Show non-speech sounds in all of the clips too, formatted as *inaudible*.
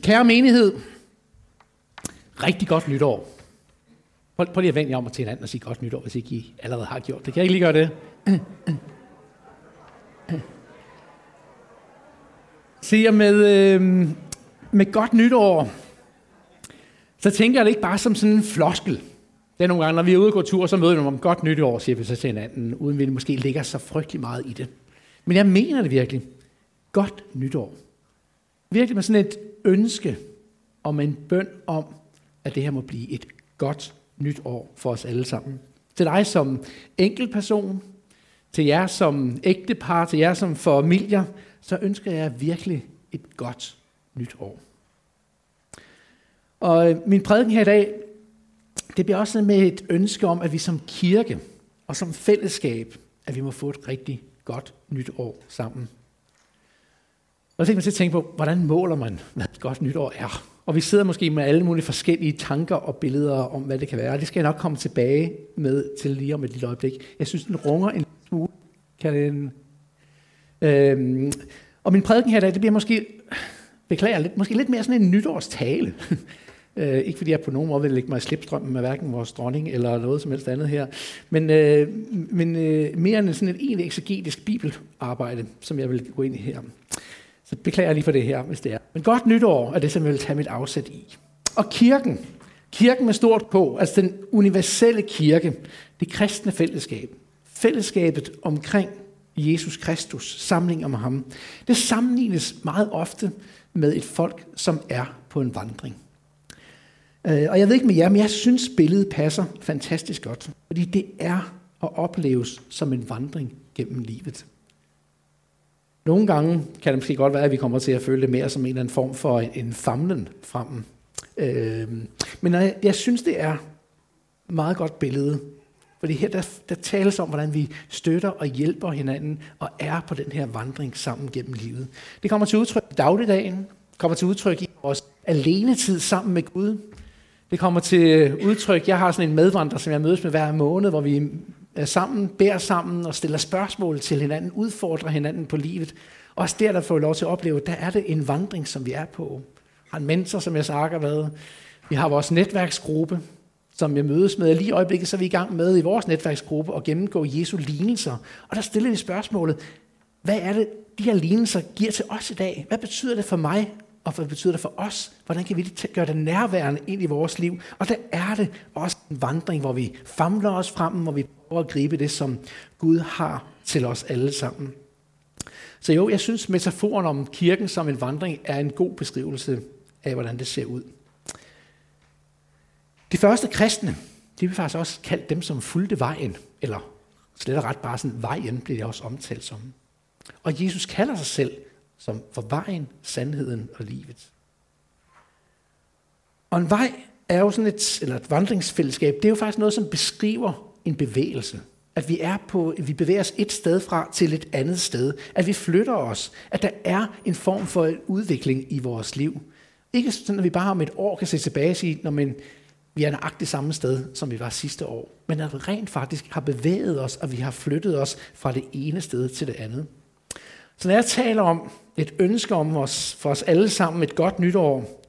Så kære menighed, rigtig godt nytår. Prøv, prøv lige at vende jer om til hinanden og sige godt nytår, hvis ikke I allerede har gjort det. Kan jeg ikke lige gøre det? Siger med, øh, med godt nytår, så tænker jeg det ikke bare som sådan en floskel. Det er nogle gange, når vi er ude og går tur, så møder vi om godt nytår, siger vi så til hinanden, uden vi måske ligger så frygtelig meget i det. Men jeg mener det virkelig. Godt nytår. Virkelig med sådan et ønske om en bøn om, at det her må blive et godt nyt år for os alle sammen. Til dig som enkeltperson, til jer som ægtepar, til jer som familier, så ønsker jeg virkelig et godt nyt år. Og øh, min prædiken her i dag, det bliver også med et ønske om, at vi som kirke og som fællesskab, at vi må få et rigtig godt nyt år sammen. Og så tænker man til at tænke på, hvordan måler man, hvad et godt nytår er? Og vi sidder måske med alle mulige forskellige tanker og billeder om, hvad det kan være. Det skal jeg nok komme tilbage med til lige om et lille øjeblik. Jeg synes, den runger en smule. Kan den... Øhm, og min prædiken her i dag, det bliver måske, beklager lidt, måske lidt mere sådan en nytårstale. *laughs* Øh, ikke fordi jeg på nogen måde vil lægge mig i slipstrømmen med hverken vores dronning eller noget som helst andet her. Men, øh, men øh, mere end sådan et egentlig eksegetisk bibelarbejde, som jeg vil gå ind i her. Så beklager lige for det her, hvis det er. Men godt nytår er det, som jeg vil tage mit afsæt i. Og kirken, kirken med stort K, altså den universelle kirke, det kristne fællesskab, fællesskabet omkring Jesus Kristus, samling om ham, det sammenlignes meget ofte med et folk, som er på en vandring. Øh, og jeg ved ikke med jer, men jeg synes billedet passer fantastisk godt. Fordi det er at opleves som en vandring gennem livet. Nogle gange kan det måske godt være, at vi kommer til at føle det mere som en eller anden form for en famlen frem. Øh, men jeg, jeg synes, det er meget godt billede. Fordi her der, der tales om, hvordan vi støtter og hjælper hinanden og er på den her vandring sammen gennem livet. Det kommer til udtryk i dagligdagen, kommer til udtryk i vores alenetid sammen med Gud. Det kommer til udtryk, jeg har sådan en medvandrer, som jeg mødes med hver måned, hvor vi sammen, bærer sammen og stiller spørgsmål til hinanden, udfordrer hinanden på livet. Også der, der får lov til at opleve, der er det en vandring, som vi er på. Har en mentor, som jeg har været. Vi har vores netværksgruppe, som jeg mødes med. Lige i øjeblikket så er vi i gang med i vores netværksgruppe at gennemgå Jesu lignelser. Og der stiller vi spørgsmålet, hvad er det, de her lignelser giver til os i dag? Hvad betyder det for mig og hvad betyder det for os? Hvordan kan vi gøre det nærværende ind i vores liv? Og der er det også en vandring, hvor vi famler os frem, hvor vi at gribe det, som Gud har til os alle sammen. Så jo, jeg synes, metaforen om kirken som en vandring er en god beskrivelse af, hvordan det ser ud. De første kristne, de blev faktisk også kaldt dem, som fulgte vejen, eller slet og ret bare sådan, vejen blev det også omtalt som. Og Jesus kalder sig selv som for vejen, sandheden og livet. Og en vej er jo sådan et, eller et vandringsfællesskab, det er jo faktisk noget, som beskriver en bevægelse. At vi, er på, vi bevæger os et sted fra til et andet sted. At vi flytter os. At der er en form for udvikling i vores liv. Ikke sådan, at vi bare om et år kan se tilbage og sige, når man, vi er nøjagtigt samme sted, som vi var sidste år. Men at vi rent faktisk har bevæget os, og vi har flyttet os fra det ene sted til det andet. Så når jeg taler om et ønske om os, for os alle sammen et godt nytår,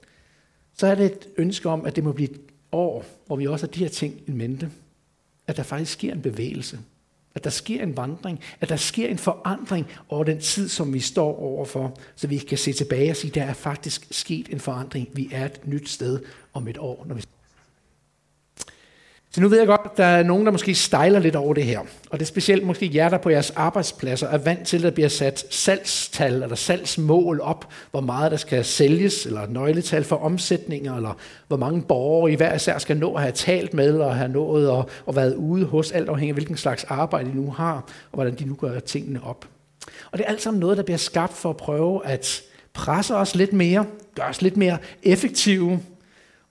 så er det et ønske om, at det må blive et år, hvor vi også har de her ting i mente. At der faktisk sker en bevægelse. At der sker en vandring. At der sker en forandring over den tid, som vi står overfor. Så vi kan se tilbage og sige, at der er faktisk sket en forandring. Vi er et nyt sted om et år, når vi så nu ved jeg godt, at der er nogen, der måske stejler lidt over det her. Og det er specielt måske jer, der på jeres arbejdspladser er vant til, at der bliver sat salgstal eller salgsmål op, hvor meget der skal sælges, eller nøgletal for omsætninger, eller hvor mange borgere i hver især skal nå at have talt med, og have nået og, og været ude hos, alt afhængig af hvilken slags arbejde de nu har, og hvordan de nu gør tingene op. Og det er alt sammen noget, der bliver skabt for at prøve at presse os lidt mere, gøre os lidt mere effektive,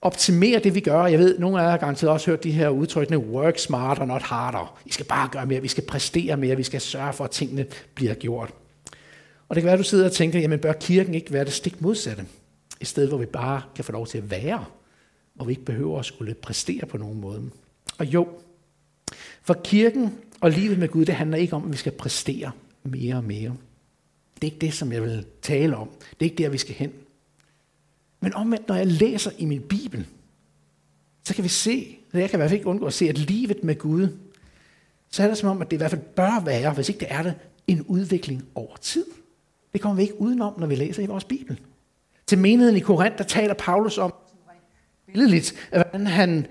optimere det, vi gør. Jeg ved, nogle af jer har garanteret også hørt de her udtrykkene, work smarter, not harder. Vi skal bare gøre mere, vi skal præstere mere, vi skal sørge for, at tingene bliver gjort. Og det kan være, at du sidder og tænker, jamen bør kirken ikke være det stik modsatte? Et sted, hvor vi bare kan få lov til at være, og vi ikke behøver at skulle præstere på nogen måde. Og jo, for kirken og livet med Gud, det handler ikke om, at vi skal præstere mere og mere. Det er ikke det, som jeg vil tale om. Det er ikke der, vi skal hen. Men omvendt, når jeg læser i min Bibel, så kan vi se, jeg kan i hvert fald ikke undgå at se, at livet med Gud, så er det som om, at det i hvert fald bør være, hvis ikke det er det, en udvikling over tid. Det kommer vi ikke udenom, når vi læser i vores Bibel. Til menigheden i Korinth, der taler Paulus om, billedligt, hvordan han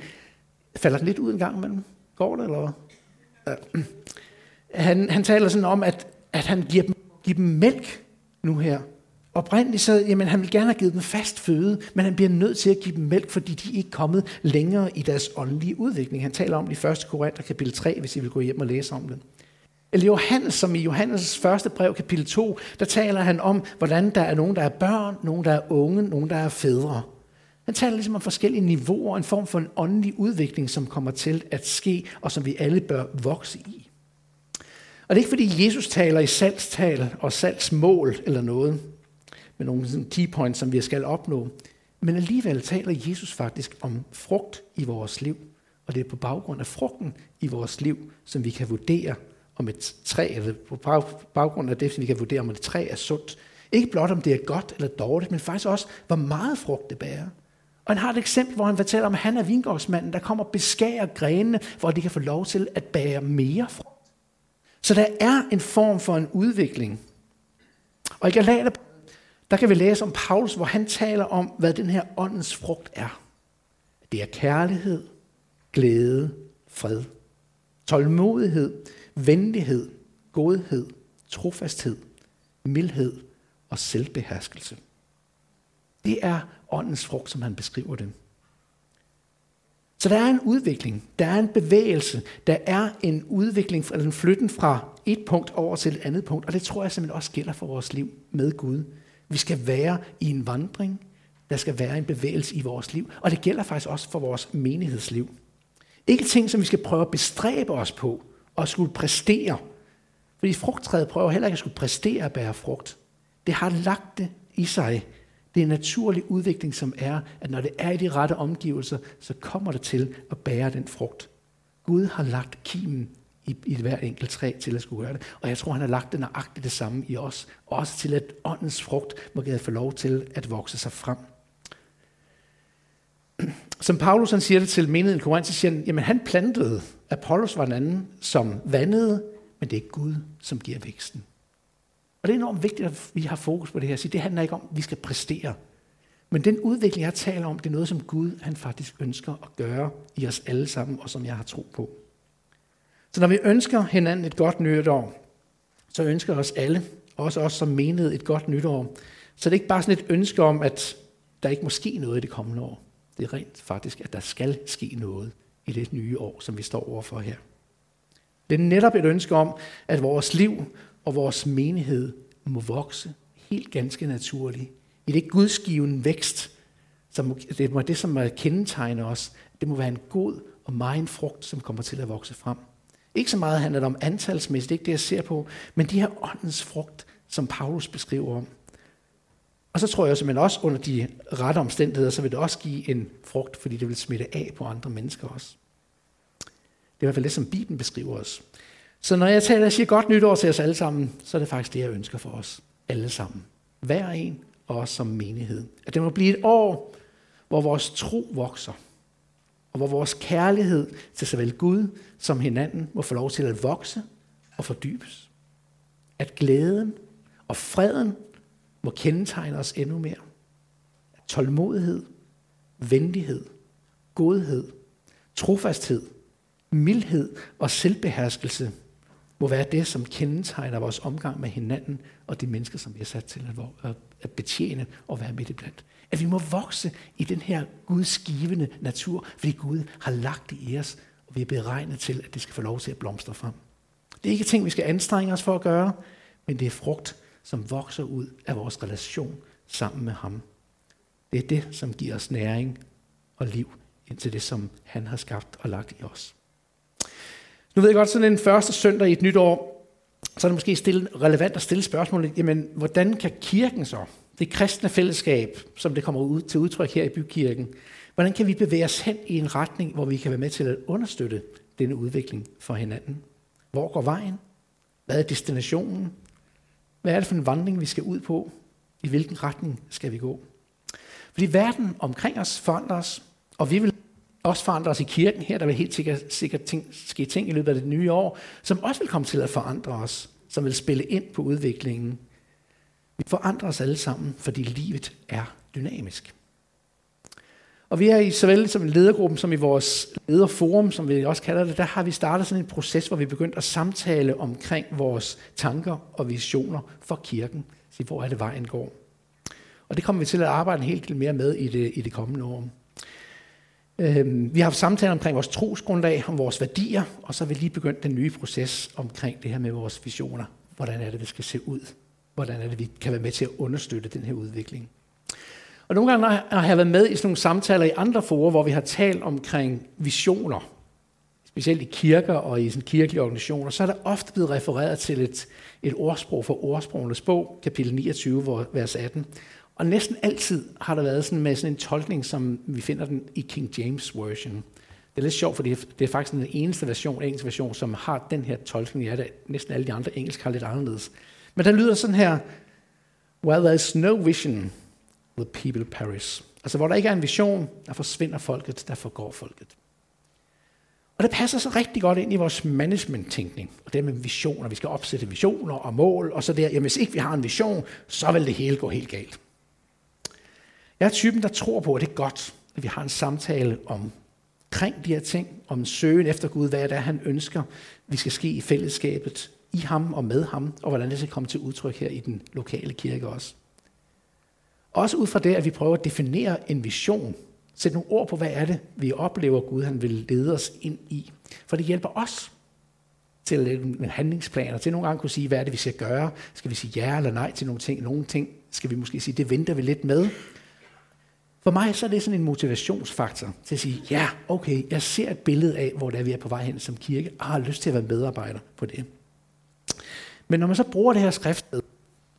falder lidt ud en gang imellem. Går det, eller hvad? Han, han taler sådan om, at, at han giver dem, giver dem mælk nu her. Oprindeligt så, jamen han vil gerne have givet dem fast føde, men han bliver nødt til at give dem mælk, fordi de ikke er kommet længere i deres åndelige udvikling. Han taler om det i 1. Korinther kapitel 3, hvis I vil gå hjem og læse om det. Eller Johannes, som i Johannes' første brev, kapitel 2, der taler han om, hvordan der er nogen, der er børn, nogen, der er unge, nogen, der er fædre. Han taler ligesom om forskellige niveauer, en form for en åndelig udvikling, som kommer til at ske, og som vi alle bør vokse i. Og det er ikke fordi Jesus taler i salgstal og salgsmål eller noget, med nogle key points, som vi skal opnå. Men alligevel taler Jesus faktisk om frugt i vores liv. Og det er på baggrund af frugten i vores liv, som vi kan vurdere, om et træ, eller på baggrund af det, som vi kan vurdere, om et træ er sundt. Ikke blot om det er godt eller dårligt, men faktisk også, hvor meget frugt det bærer. Og han har et eksempel, hvor han fortæller om, at han er vingårdsmanden, der kommer og beskærer grenene, hvor de kan få lov til at bære mere frugt. Så der er en form for en udvikling. Og i Galater, der kan vi læse om Paulus, hvor han taler om, hvad den her åndens frugt er. Det er kærlighed, glæde, fred, tålmodighed, venlighed, godhed, trofasthed, mildhed og selvbeherskelse. Det er åndens frugt, som han beskriver det. Så der er en udvikling, der er en bevægelse, der er en udvikling, eller en flytten fra et punkt over til et andet punkt, og det tror jeg simpelthen også gælder for vores liv med Gud. Vi skal være i en vandring, der skal være en bevægelse i vores liv, og det gælder faktisk også for vores menighedsliv. Ikke ting, som vi skal prøve at bestræbe os på og skulle præstere. Fordi frugttræet prøver heller ikke at skulle præstere at bære frugt. Det har lagt det i sig det er en naturlig udvikling, som er, at når det er i de rette omgivelser, så kommer det til at bære den frugt. Gud har lagt kimen i, i hver enkelt træ til at skulle gøre det. Og jeg tror, han har lagt det nøjagtigt det samme i os. Også til, at åndens frugt må få lov til at vokse sig frem. *clears throat* Som Paulus han siger det til menigheden i Korinth, så siger han, jamen han plantede, Apollos var en anden, som vandede, men det er Gud, som giver væksten. Og det er enormt vigtigt, at vi har fokus på det her. Så det handler ikke om, at vi skal præstere. Men den udvikling, jeg taler om, det er noget, som Gud han faktisk ønsker at gøre i os alle sammen, og som jeg har tro på. Så når vi ønsker hinanden et godt nytår, så ønsker os alle, også os som menighed, et godt nytår. Så det er ikke bare sådan et ønske om, at der ikke må ske noget i det kommende år. Det er rent faktisk, at der skal ske noget i det nye år, som vi står overfor her. Det er netop et ønske om, at vores liv og vores menighed må vokse helt ganske naturligt. I det gudsgivende vækst, som det må det, som kendetegner os, det må være en god og meget frugt, som kommer til at vokse frem. Ikke så meget handler det om antalsmæssigt, det ikke det, jeg ser på, men de her åndens frugt, som Paulus beskriver om. Og så tror jeg simpelthen også, under de rette omstændigheder, så vil det også give en frugt, fordi det vil smitte af på andre mennesker også. Det er i hvert fald det, som Bibelen beskriver os. Så når jeg taler og siger godt nytår til os alle sammen, så er det faktisk det, jeg ønsker for os alle sammen. Hver en, og os som menighed. At det må blive et år, hvor vores tro vokser, og hvor vores kærlighed til såvel Gud som hinanden må få lov til at vokse og fordybes. At glæden og freden må kendetegne os endnu mere. At tålmodighed, venlighed, godhed, trofasthed, mildhed og selvbeherskelse må være det, som kendetegner vores omgang med hinanden og de mennesker, som vi er sat til at betjene og være midt i blandt. At vi må vokse i den her gudsgivende natur, fordi Gud har lagt det i os, og vi er beregnet til, at det skal få lov til at blomstre frem. Det er ikke ting, vi skal anstrenge os for at gøre, men det er frugt, som vokser ud af vores relation sammen med ham. Det er det, som giver os næring og liv indtil det, som han har skabt og lagt i os. Nu ved jeg godt, sådan en første søndag i et nyt år, så er det måske stille, relevant at stille spørgsmålet, jamen, hvordan kan kirken så, det kristne fællesskab, som det kommer ud til udtryk her i bykirken, hvordan kan vi bevæge os hen i en retning, hvor vi kan være med til at understøtte denne udvikling for hinanden? Hvor går vejen? Hvad er destinationen? Hvad er det for en vandring, vi skal ud på? I hvilken retning skal vi gå? Fordi verden omkring os forandrer os, og vi vil også forandre os i kirken her. Der vil helt sikkert, sikkert ting, ske ting i løbet af det nye år, som også vil komme til at forandre os, som vil spille ind på udviklingen. Vi forandrer os alle sammen, fordi livet er dynamisk. Og vi er i såvel som i ledergruppen som i vores lederforum, som vi også kalder det, der har vi startet sådan en proces, hvor vi begyndt at samtale omkring vores tanker og visioner for kirken. Så hvor er det vejen går. Og det kommer vi til at arbejde en hel del mere med i det, i det kommende år. Øhm, vi har haft samtaler omkring vores trosgrundlag, om vores værdier, og så har vi lige begyndt den nye proces omkring det her med vores visioner. Hvordan er det, det skal se ud? Hvordan er det, vi kan være med til at understøtte den her udvikling? Og nogle gange har jeg været med i sådan nogle samtaler i andre forer, hvor vi har talt omkring visioner, specielt i kirker og i sådan kirkelige organisationer, så er der ofte blevet refereret til et, et ordsprog fra ordsprogenes bog, kapitel 29, vers 18. Og næsten altid har der været sådan med sådan en tolkning, som vi finder den i King James Version. Det er lidt sjovt, fordi det er faktisk den eneste version, engelsk version, som har den her tolkning. Ja, næsten alle de andre engelsk har lidt anderledes. Men der lyder sådan her, Where there is no vision, the people perish. Altså hvor der ikke er en vision, der forsvinder folket, der forgår folket. Og det passer så rigtig godt ind i vores management-tænkning. Og det med visioner. Vi skal opsætte visioner og mål, og så der, jamen hvis ikke vi har en vision, så vil det hele gå helt galt. Jeg er typen, der tror på, at det er godt, at vi har en samtale om kring de her ting, om søgen efter Gud, hvad det er, han ønsker, vi skal ske i fællesskabet, i ham og med ham, og hvordan det skal komme til udtryk her i den lokale kirke også. Også ud fra det, at vi prøver at definere en vision, sætte nogle ord på, hvad er det, vi oplever, Gud han vil lede os ind i. For det hjælper os til at lægge en handlingsplan, og til nogle gange kunne sige, hvad er det, vi skal gøre? Skal vi sige ja eller nej til nogle ting? Nogle ting skal vi måske sige, det venter vi lidt med. For mig så er det sådan en motivationsfaktor til at sige, ja, okay, jeg ser et billede af, hvor det er, vi er på vej hen som kirke, og har lyst til at være medarbejder på det. Men når man så bruger det her skriftsted,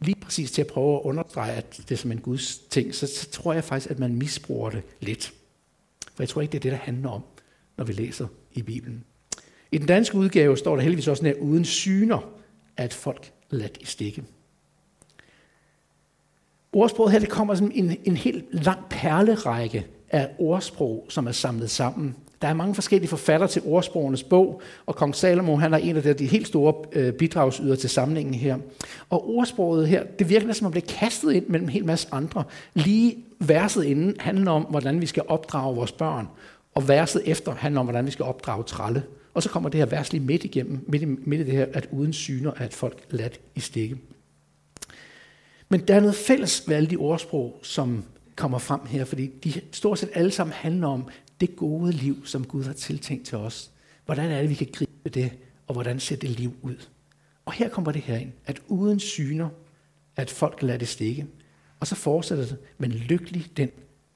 lige præcis til at prøve at understrege, at det er som en Guds ting, så, så tror jeg faktisk, at man misbruger det lidt. For jeg tror ikke, det er det, der handler om, når vi læser i Bibelen. I den danske udgave står der heldigvis også, at uden syner, at folk ladt i stikke. Ordsproget her det kommer som en, en helt lang perlerække af ordsprog, som er samlet sammen. Der er mange forskellige forfattere til ordsprogenes bog, og kong Salomo han er en af de helt store øh, bidragsyder til samlingen her. Og ordsproget her, det virker næsten som at blive kastet ind mellem en hel masse andre. Lige verset inden handler om, hvordan vi skal opdrage vores børn, og verset efter handler om, hvordan vi skal opdrage tralle. Og så kommer det her vers lige midt igennem, midt i, midt i det her, at uden syner at folk ladt i stikke. Men der er noget fælles ved alle de ordsprog, som kommer frem her, fordi de stort set alle sammen handler om det gode liv, som Gud har tiltænkt til os. Hvordan er det, vi kan gribe det, og hvordan ser det liv ud? Og her kommer det her ind, at uden syner, at folk lader det stikke. Og så fortsætter det, men lykkelig den,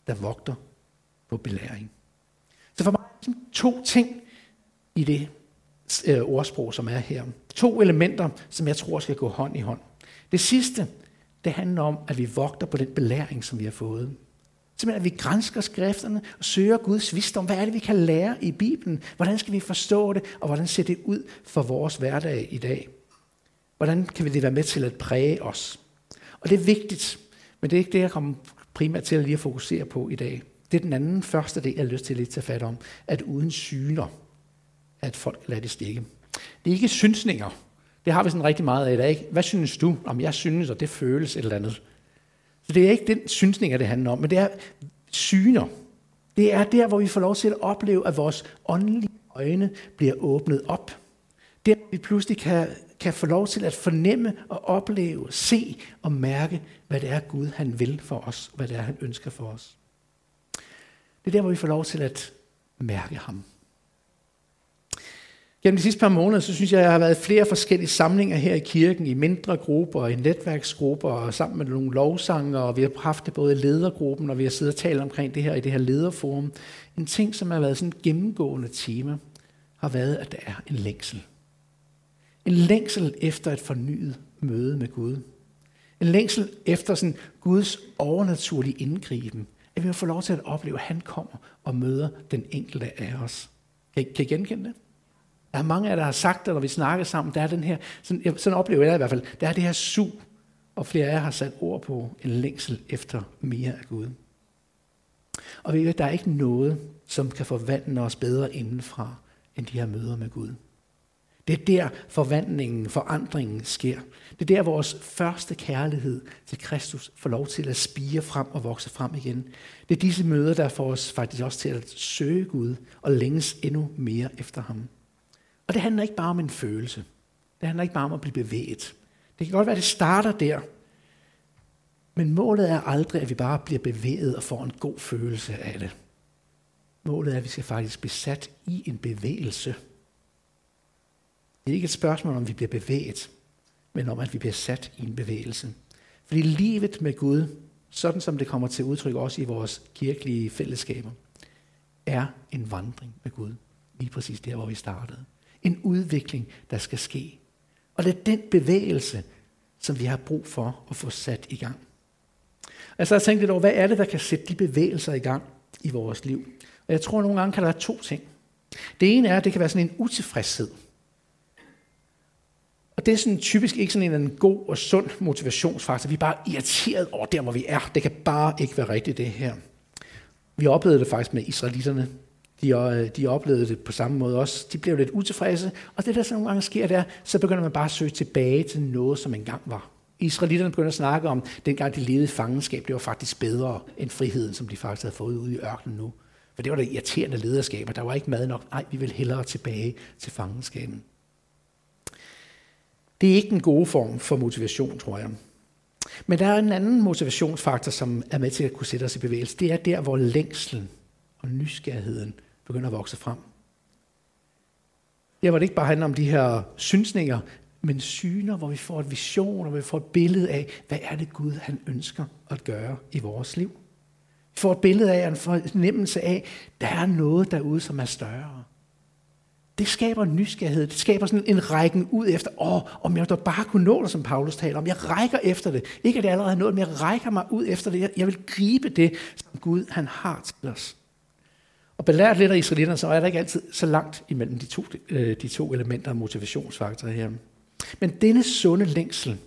der vogter på belæring. Så for mig er ligesom to ting i det øh, ordsprog, som er her. To elementer, som jeg tror skal gå hånd i hånd. Det sidste, det handler om, at vi vogter på den belæring, som vi har fået. Simpelthen, at vi grænsker skrifterne og søger Guds visdom. Hvad er det, vi kan lære i Bibelen? Hvordan skal vi forstå det, og hvordan ser det ud for vores hverdag i dag? Hvordan kan vi det være med til at præge os? Og det er vigtigt, men det er ikke det, jeg kommer primært til at lige at fokusere på i dag. Det er den anden første del, jeg har lyst til at lidt tage fat om, at uden syner, at folk lader det stikke. Det er ikke synsninger, det har vi sådan rigtig meget af i dag. Hvad synes du? Om jeg synes, og det føles et eller andet. Så det er ikke den synsninger, det handler om, men det er syner. Det er der, hvor vi får lov til at opleve, at vores åndelige øjne bliver åbnet op. Der vi pludselig kan, kan få lov til at fornemme og opleve, se og mærke, hvad det er Gud han vil for os, hvad det er han ønsker for os. Det er der, hvor vi får lov til at mærke ham. Gennem de sidste par måneder, så synes jeg, at jeg har været flere forskellige samlinger her i kirken, i mindre grupper, i netværksgrupper, og sammen med nogle lovsanger, og vi har haft det både i ledergruppen, og vi har siddet og talt omkring det her i det her lederforum. En ting, som har været sådan et gennemgående tema, har været, at der er en længsel. En længsel efter et fornyet møde med Gud. En længsel efter sådan Guds overnaturlige indgriben. At vi har fået lov til at opleve, at han kommer og møder den enkelte af os. Kan I, kan I genkende det? Der er mange af jer, der har sagt det, når vi snakker sammen, der er den her, sådan, sådan oplever jeg det i hvert fald, der er det her sug, og flere af jer har sat ord på en længsel efter mere af Gud. Og ved I, der er ikke noget, som kan forvandle os bedre indenfra, end de her møder med Gud. Det er der forvandlingen, forandringen sker. Det er der vores første kærlighed til Kristus får lov til at spire frem og vokse frem igen. Det er disse møder, der får os faktisk også til at søge Gud og længes endnu mere efter ham. Og det handler ikke bare om en følelse. Det handler ikke bare om at blive bevæget. Det kan godt være, at det starter der. Men målet er aldrig, at vi bare bliver bevæget og får en god følelse af det. Målet er, at vi skal faktisk blive sat i en bevægelse. Det er ikke et spørgsmål, om vi bliver bevæget, men om, at vi bliver sat i en bevægelse. Fordi livet med Gud, sådan som det kommer til udtryk også i vores kirkelige fællesskaber, er en vandring med Gud. Lige præcis der, hvor vi startede. En udvikling, der skal ske. Og det er den bevægelse, som vi har brug for at få sat i gang. Altså jeg tænkte lidt over, hvad er det, der kan sætte de bevægelser i gang i vores liv? Og jeg tror, at nogle gange kan der være to ting. Det ene er, at det kan være sådan en utilfredshed. Og det er sådan typisk ikke sådan en god og sund motivationsfaktor. Vi er bare irriteret over der, hvor vi er. Det kan bare ikke være rigtigt, det her. Vi oplevede det faktisk med israelitterne. De, øh, de oplevede det på samme måde også. De blev lidt utilfredse. Og det, der så nogle gange sker, der, så begynder man bare at søge tilbage til noget, som engang var. Israelitterne begynder at snakke om, dengang de levede i fangenskab, det var faktisk bedre end friheden, som de faktisk havde fået ude i ørkenen nu. For det var det irriterende lederskab, og der var ikke mad nok. Nej, vi vil hellere tilbage til fangenskaben. Det er ikke en god form for motivation, tror jeg. Men der er en anden motivationsfaktor, som er med til at kunne sætte os i bevægelse. Det er der, hvor længslen og nysgerrigheden begynder at vokse frem. Der hvor det ikke bare handler om de her synsninger, men syner, hvor vi får et vision, og vi får et billede af, hvad er det Gud, han ønsker at gøre i vores liv. Vi får et billede af, en fornemmelse af, der er noget derude, som er større. Det skaber nysgerrighed. Det skaber sådan en rækken ud efter, åh, om jeg da bare kunne nå det, som Paulus taler om. Jeg rækker efter det. Ikke at jeg allerede har nået, men jeg rækker mig ud efter det. Jeg vil gribe det, som Gud han har til os. Og belært lidt af israelitterne, så er der ikke altid så langt imellem de to, øh, de to elementer af motivationsfaktorer her. Men denne sunde længsel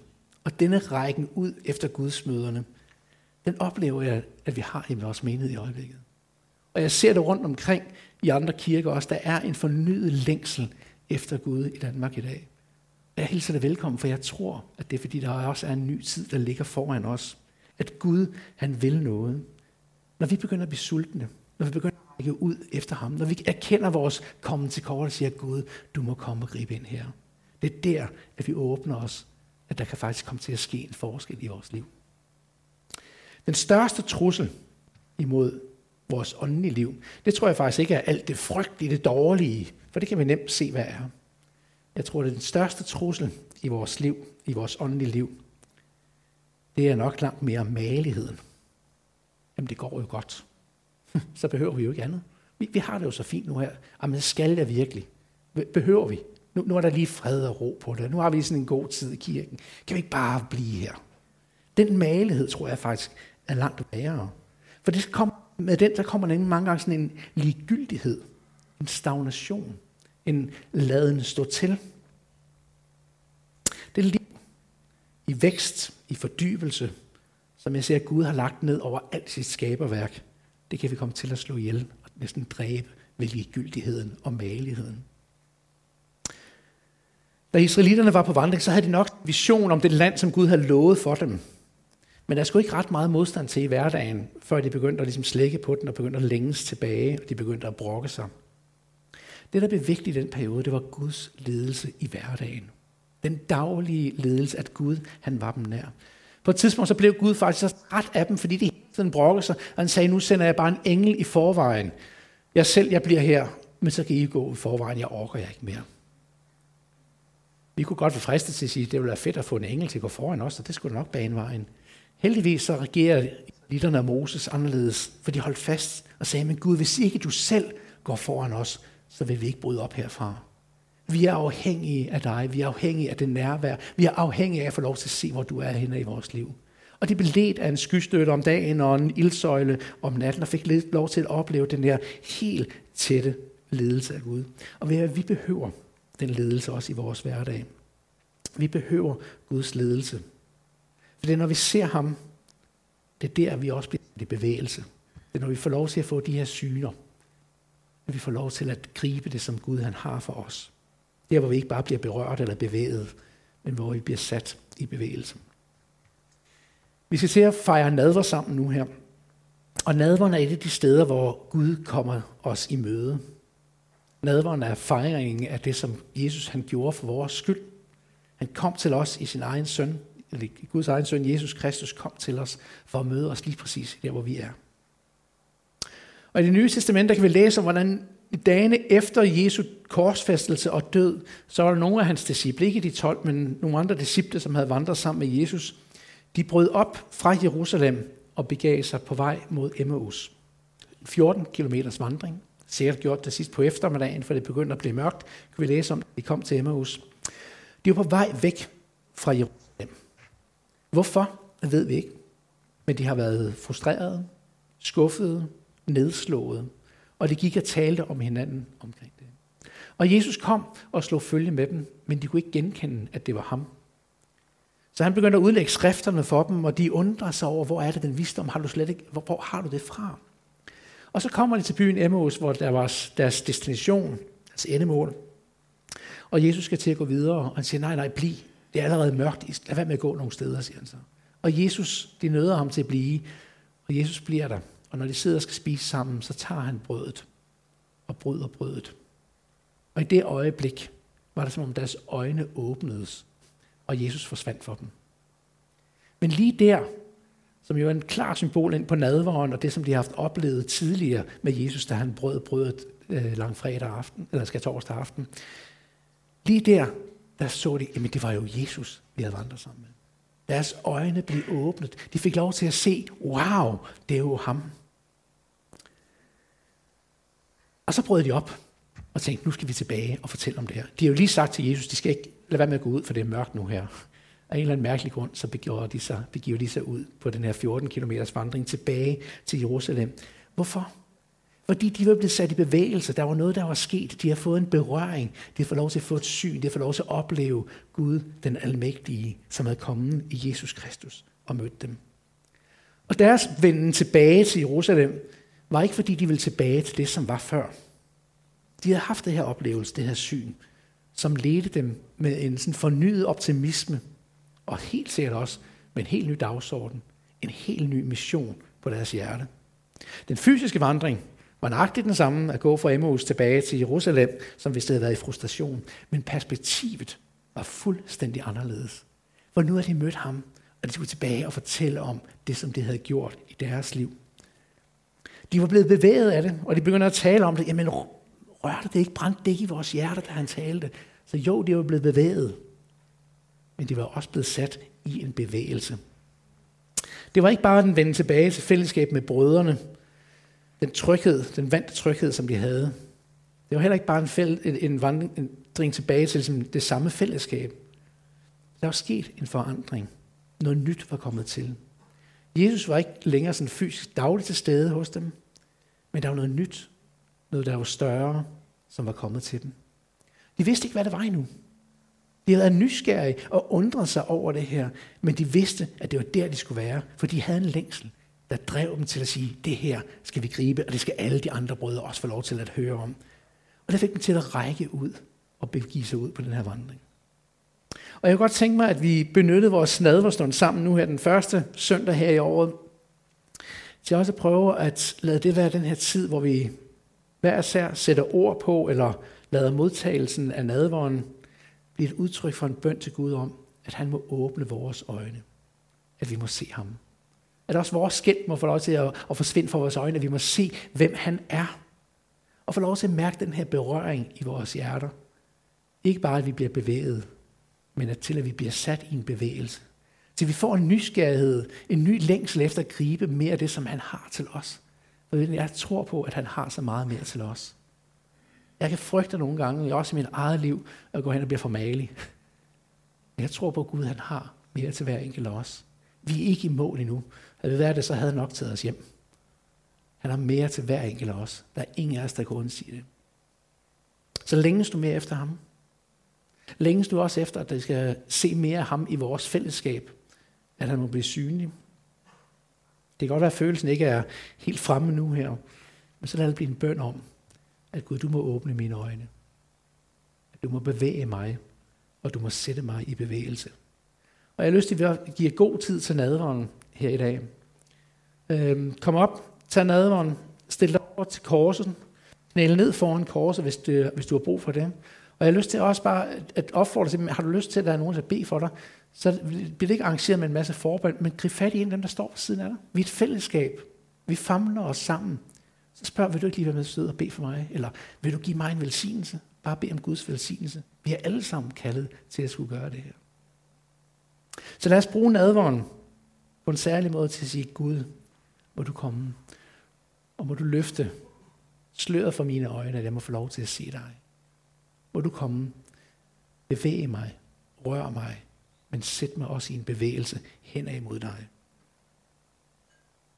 og denne rækken ud efter gudsmøderne, den oplever jeg, at vi har i vores menighed i øjeblikket. Og jeg ser det rundt omkring i andre kirker også. Der er en fornyet længsel efter Gud i Danmark i dag. Jeg hilser dig velkommen, for jeg tror, at det er fordi, der også er en ny tid, der ligger foran os. At Gud, han vil noget. Når vi begynder at blive sultne, når vi begynder at række ud efter ham, når vi erkender vores kommen til kort og siger, Gud, du må komme og gribe ind her. Det er der, at vi åbner os, at der kan faktisk komme til at ske en forskel i vores liv. Den største trussel imod vores åndelige liv, det tror jeg faktisk ikke er alt det frygtelige, det dårlige, for det kan vi nemt se, hvad er. Jeg tror, det er den største trussel i vores liv, i vores åndelige liv, det er nok langt mere maligheden. Jamen, det går jo godt. *laughs* Så behøver vi jo ikke andet. Vi, vi har det jo så fint nu her. Jamen, skal jeg virkelig? Behøver vi? Nu, nu er der lige fred og ro på det. Nu har vi sådan en god tid i kirken. Kan vi ikke bare blive her? Den malighed, tror jeg faktisk, er langt værre. For det kom, med den, der kommer nemlig mange gange sådan en ligegyldighed, en stagnation, en laden stå til. Det liv i vækst, i fordybelse, som jeg ser, at Gud har lagt ned over alt sit skaberværk, det kan vi komme til at slå ihjel og næsten dræbe ved ligegyldigheden og maligheden. Da israelitterne var på vandring, så havde de nok vision om det land, som Gud havde lovet for dem. Men der skulle ikke ret meget modstand til i hverdagen, før de begyndte at ligesom slække på den og begyndte at længes tilbage, og de begyndte at brokke sig. Det, der blev vigtigt i den periode, det var Guds ledelse i hverdagen. Den daglige ledelse, at Gud han var dem nær. På et tidspunkt så blev Gud faktisk så ret af dem, fordi de hele tiden brokkede sig, og han sagde, nu sender jeg bare en engel i forvejen. Jeg selv, jeg bliver her, men så kan I gå i forvejen, jeg orker jeg ikke mere. Vi kunne godt være fristet til at sige, at det ville være fedt at få en engel til at gå foran os, og det skulle nok bane vejen. Heldigvis så regerer litterne af Moses anderledes, for de holdt fast og sagde, men Gud, hvis ikke du selv går foran os, så vil vi ikke bryde op herfra. Vi er afhængige af dig, vi er afhængige af det nærvær, vi er afhængige af at få lov til at se, hvor du er henne i vores liv. Og det blev ledt af en skystøtte om dagen og en ildsøjle om natten, og fik lov til at opleve den der helt tætte ledelse af Gud. Og vi behøver den ledelse også i vores hverdag. Vi behøver Guds ledelse. For det er, når vi ser ham, det er der, vi også bliver i bevægelse. Det er, når vi får lov til at få de her syner. At vi får lov til at gribe det, som Gud han har for os. Der, hvor vi ikke bare bliver berørt eller bevæget, men hvor vi bliver sat i bevægelse. Vi skal til at fejre nadver sammen nu her. Og nadveren er et af de steder, hvor Gud kommer os i møde. Nadveren er fejringen af det, som Jesus han gjorde for vores skyld. Han kom til os i sin egen søn, eller Guds egen søn, Jesus Kristus, kom til os for at møde os lige præcis der, hvor vi er. Og i det nye testament, der kan vi læse om, hvordan dagene efter Jesu korsfæstelse og død, så var der nogle af hans disciple, ikke de 12, men nogle andre disciple, som havde vandret sammen med Jesus, de brød op fra Jerusalem og begav sig på vej mod Emmaus. 14 km vandring. Sikkert gjort det sidst på eftermiddagen, for det begyndte at blive mørkt. Kan vi læse om, de kom til Emmaus. De var på vej væk fra Jerusalem. Hvorfor, ved vi ikke. Men de har været frustrerede, skuffede, nedslåede og de gik og talte om hinanden omkring det. Og Jesus kom og slog følge med dem, men de kunne ikke genkende, at det var ham. Så han begyndte at udlægge skrifterne for dem, og de undrer sig over, hvor er det den visdom, har du slet ikke, hvor, hvor har du det fra? Og så kommer de til byen Emmaus, hvor der var deres destination, deres endemål. Og Jesus skal til at gå videre, og han siger, nej, nej, bliv. Det er allerede mørkt. Lad være med at gå nogle steder, siger han så. Og Jesus, de nøder ham til at blive, og Jesus bliver der. Og når de sidder og skal spise sammen, så tager han brødet og bryder brødet. Og i det øjeblik var det som om deres øjne åbnedes, og Jesus forsvandt for dem. Men lige der, som jo er en klar symbol ind på nadveren, og det, som de har haft oplevet tidligere med Jesus, da han brød brødet øh, langfredag aften, eller skal torsdag aften, lige der, der så de, jamen det var jo Jesus, vi havde vandret sammen med. Deres øjne blev åbnet. De fik lov til at se, wow, det er jo ham. Og så brød de op og tænkte, nu skal vi tilbage og fortælle om det her. De har jo lige sagt til Jesus, de skal ikke lade være med at gå ud, for det er mørkt nu her. Af en eller anden mærkelig grund, så begiver de sig, begiver de sig ud på den her 14 km vandring tilbage til Jerusalem. Hvorfor? Fordi de var blevet sat i bevægelse. Der var noget, der var sket. De har fået en berøring. De har fået lov til at få et syn. De har fået lov til at opleve Gud, den almægtige, som havde kommet i Jesus Kristus og mødt dem. Og deres venden tilbage til Jerusalem var ikke fordi, de ville tilbage til det, som var før. De havde haft det her oplevelse, det her syn, som ledte dem med en sådan fornyet optimisme, og helt sikkert også med en helt ny dagsorden, en helt ny mission på deres hjerte. Den fysiske vandring var nøjagtigt den samme at gå fra Emmaus tilbage til Jerusalem, som hvis det havde været i frustration. Men perspektivet var fuldstændig anderledes. For nu havde de mødt ham, og de skulle tilbage og fortælle om det, som det havde gjort i deres liv. De var blevet bevæget af det, og de begyndte at tale om det. Jamen, rørte det ikke, brændte det ikke i vores hjerter, da han talte? Så jo, de var blevet bevæget, men de var også blevet sat i en bevægelse. Det var ikke bare den vende tilbage til fællesskab med brødrene, den tryghed, den vante tryghed, som de havde. Det var heller ikke bare en, fæld, en, en vandring tilbage til ligesom det samme fællesskab. Der var sket en forandring. Noget nyt var kommet til. Jesus var ikke længere sådan fysisk dagligt til stede hos dem, men der var noget nyt, noget der var større, som var kommet til dem. De vidste ikke, hvad det var endnu. De havde været nysgerrige og undret sig over det her, men de vidste, at det var der, de skulle være, for de havde en længsel, der drev dem til at sige, det her skal vi gribe, og det skal alle de andre brødre også få lov til at høre om. Og det fik dem til at række ud og begive sig ud på den her vandring. Og jeg kunne godt tænke mig, at vi benyttede vores nadverstund sammen nu her den første søndag her i året, til også at prøve at lade det være den her tid, hvor vi hver især sætter ord på, eller lader modtagelsen af nadveren blive et udtryk for en bøn til Gud om, at han må åbne vores øjne. At vi må se ham. At også vores skæld må få lov til at, at forsvinde fra vores øjne, at vi må se, hvem han er. Og få lov til at mærke den her berøring i vores hjerter. Ikke bare, at vi bliver bevæget, men at til at vi bliver sat i en bevægelse. Til vi får en nysgerrighed, en ny længsel efter at gribe mere af det, som han har til os. For jeg tror på, at han har så meget mere til os. Jeg kan frygte nogle gange, også i mit eget liv, at gå hen og blive for malig. Men jeg tror på, at Gud han har mere til hver enkelt af os. Vi er ikke i mål endnu. Havde vi været det, så havde han nok taget os hjem. Han har mere til hver enkelt af os. Der er ingen af os, der kan undsige det. Så længes du mere efter ham. Længes du også efter, at det skal se mere af ham i vores fællesskab. At han må blive synlig. Det kan godt være, at følelsen ikke er helt fremme nu her, men så lad det blive en bøn om, at Gud, du må åbne mine øjne. At du må bevæge mig, og du må sætte mig i bevægelse. Og jeg har lyst til at give god tid til nadveren her i dag. Øhm, kom op, tag nadveren, stil dig over til korset, knæle ned foran korset, hvis du, hvis du har brug for det. Og jeg har lyst til også bare at opfordre til, har du lyst til, at der er nogen, der beder for dig, så bliver det ikke arrangeret med en masse forbøn, men grib fat i en af dem, der står ved siden af dig. Vi er et fællesskab. Vi famler os sammen. Så spørg, vil du ikke lige være med til og bede for mig? Eller vil du give mig en velsignelse? Bare bed om Guds velsignelse. Vi er alle sammen kaldet til at skulle gøre det her. Så lad os bruge nadvåren på en særlig måde til at sige, Gud, må du komme, og må du løfte sløret for mine øjne, at jeg må få lov til at se dig. Må du komme, bevæge mig, rør mig, men sæt mig også i en bevægelse hen imod dig.